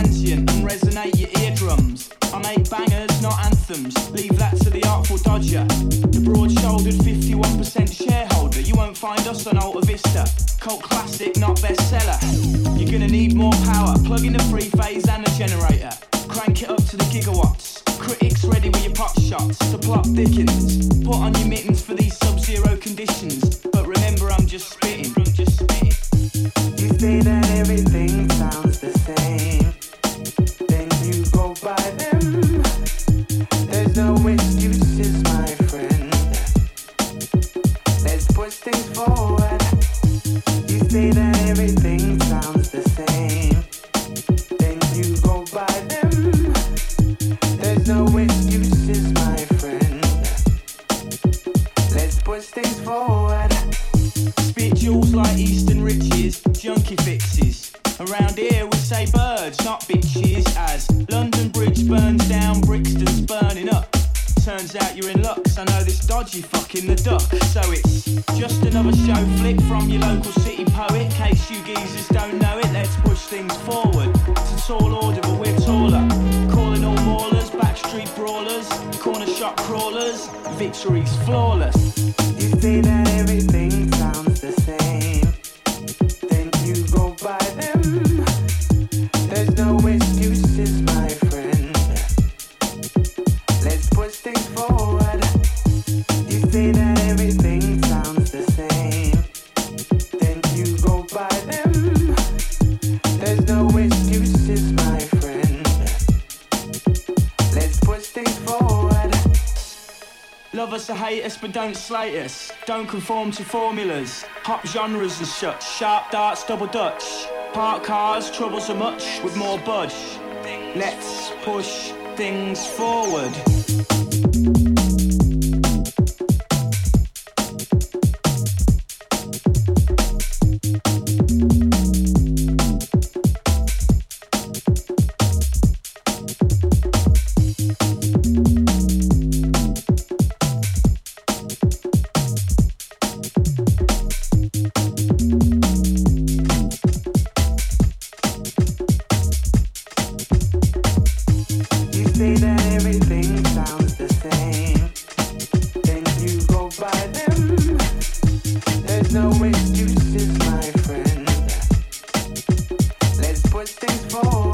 transient and resonate your eardrums. I make bangers, not anthems. Leave that to the artful dodger. The broad-shouldered 51% shareholder. You won't find us on AltaVista. Cult classic, not bestseller. You're gonna need more power. Plug in the three phase and the generator. Crank it up to the gigawatts. Critics ready with your pot shots to plot Dickens. Put on your mittens for these sub-zero conditions. Spit jewels like Eastern riches, junkie fixes. Around here we say birds, not bitches. As London Bridge burns down, Brixton's burning up. Turns out you're in luck, I know this dodgy fucking the duck. So it's just another show flick from your local city poet. Case you geezers don't know it, let's push things forward. It's a tall order, but we're taller. Calling all maulers, backstreet brawlers, corner shop crawlers. Victory's flawless. You say that everything sounds Love us or hate us, but don't slate us. Don't conform to formulas. Hop genres and such. Sharp darts, double dutch. Park cars, troubles are much with more budge. Let's push things forward. no excuses, my friend. Let's put things forward.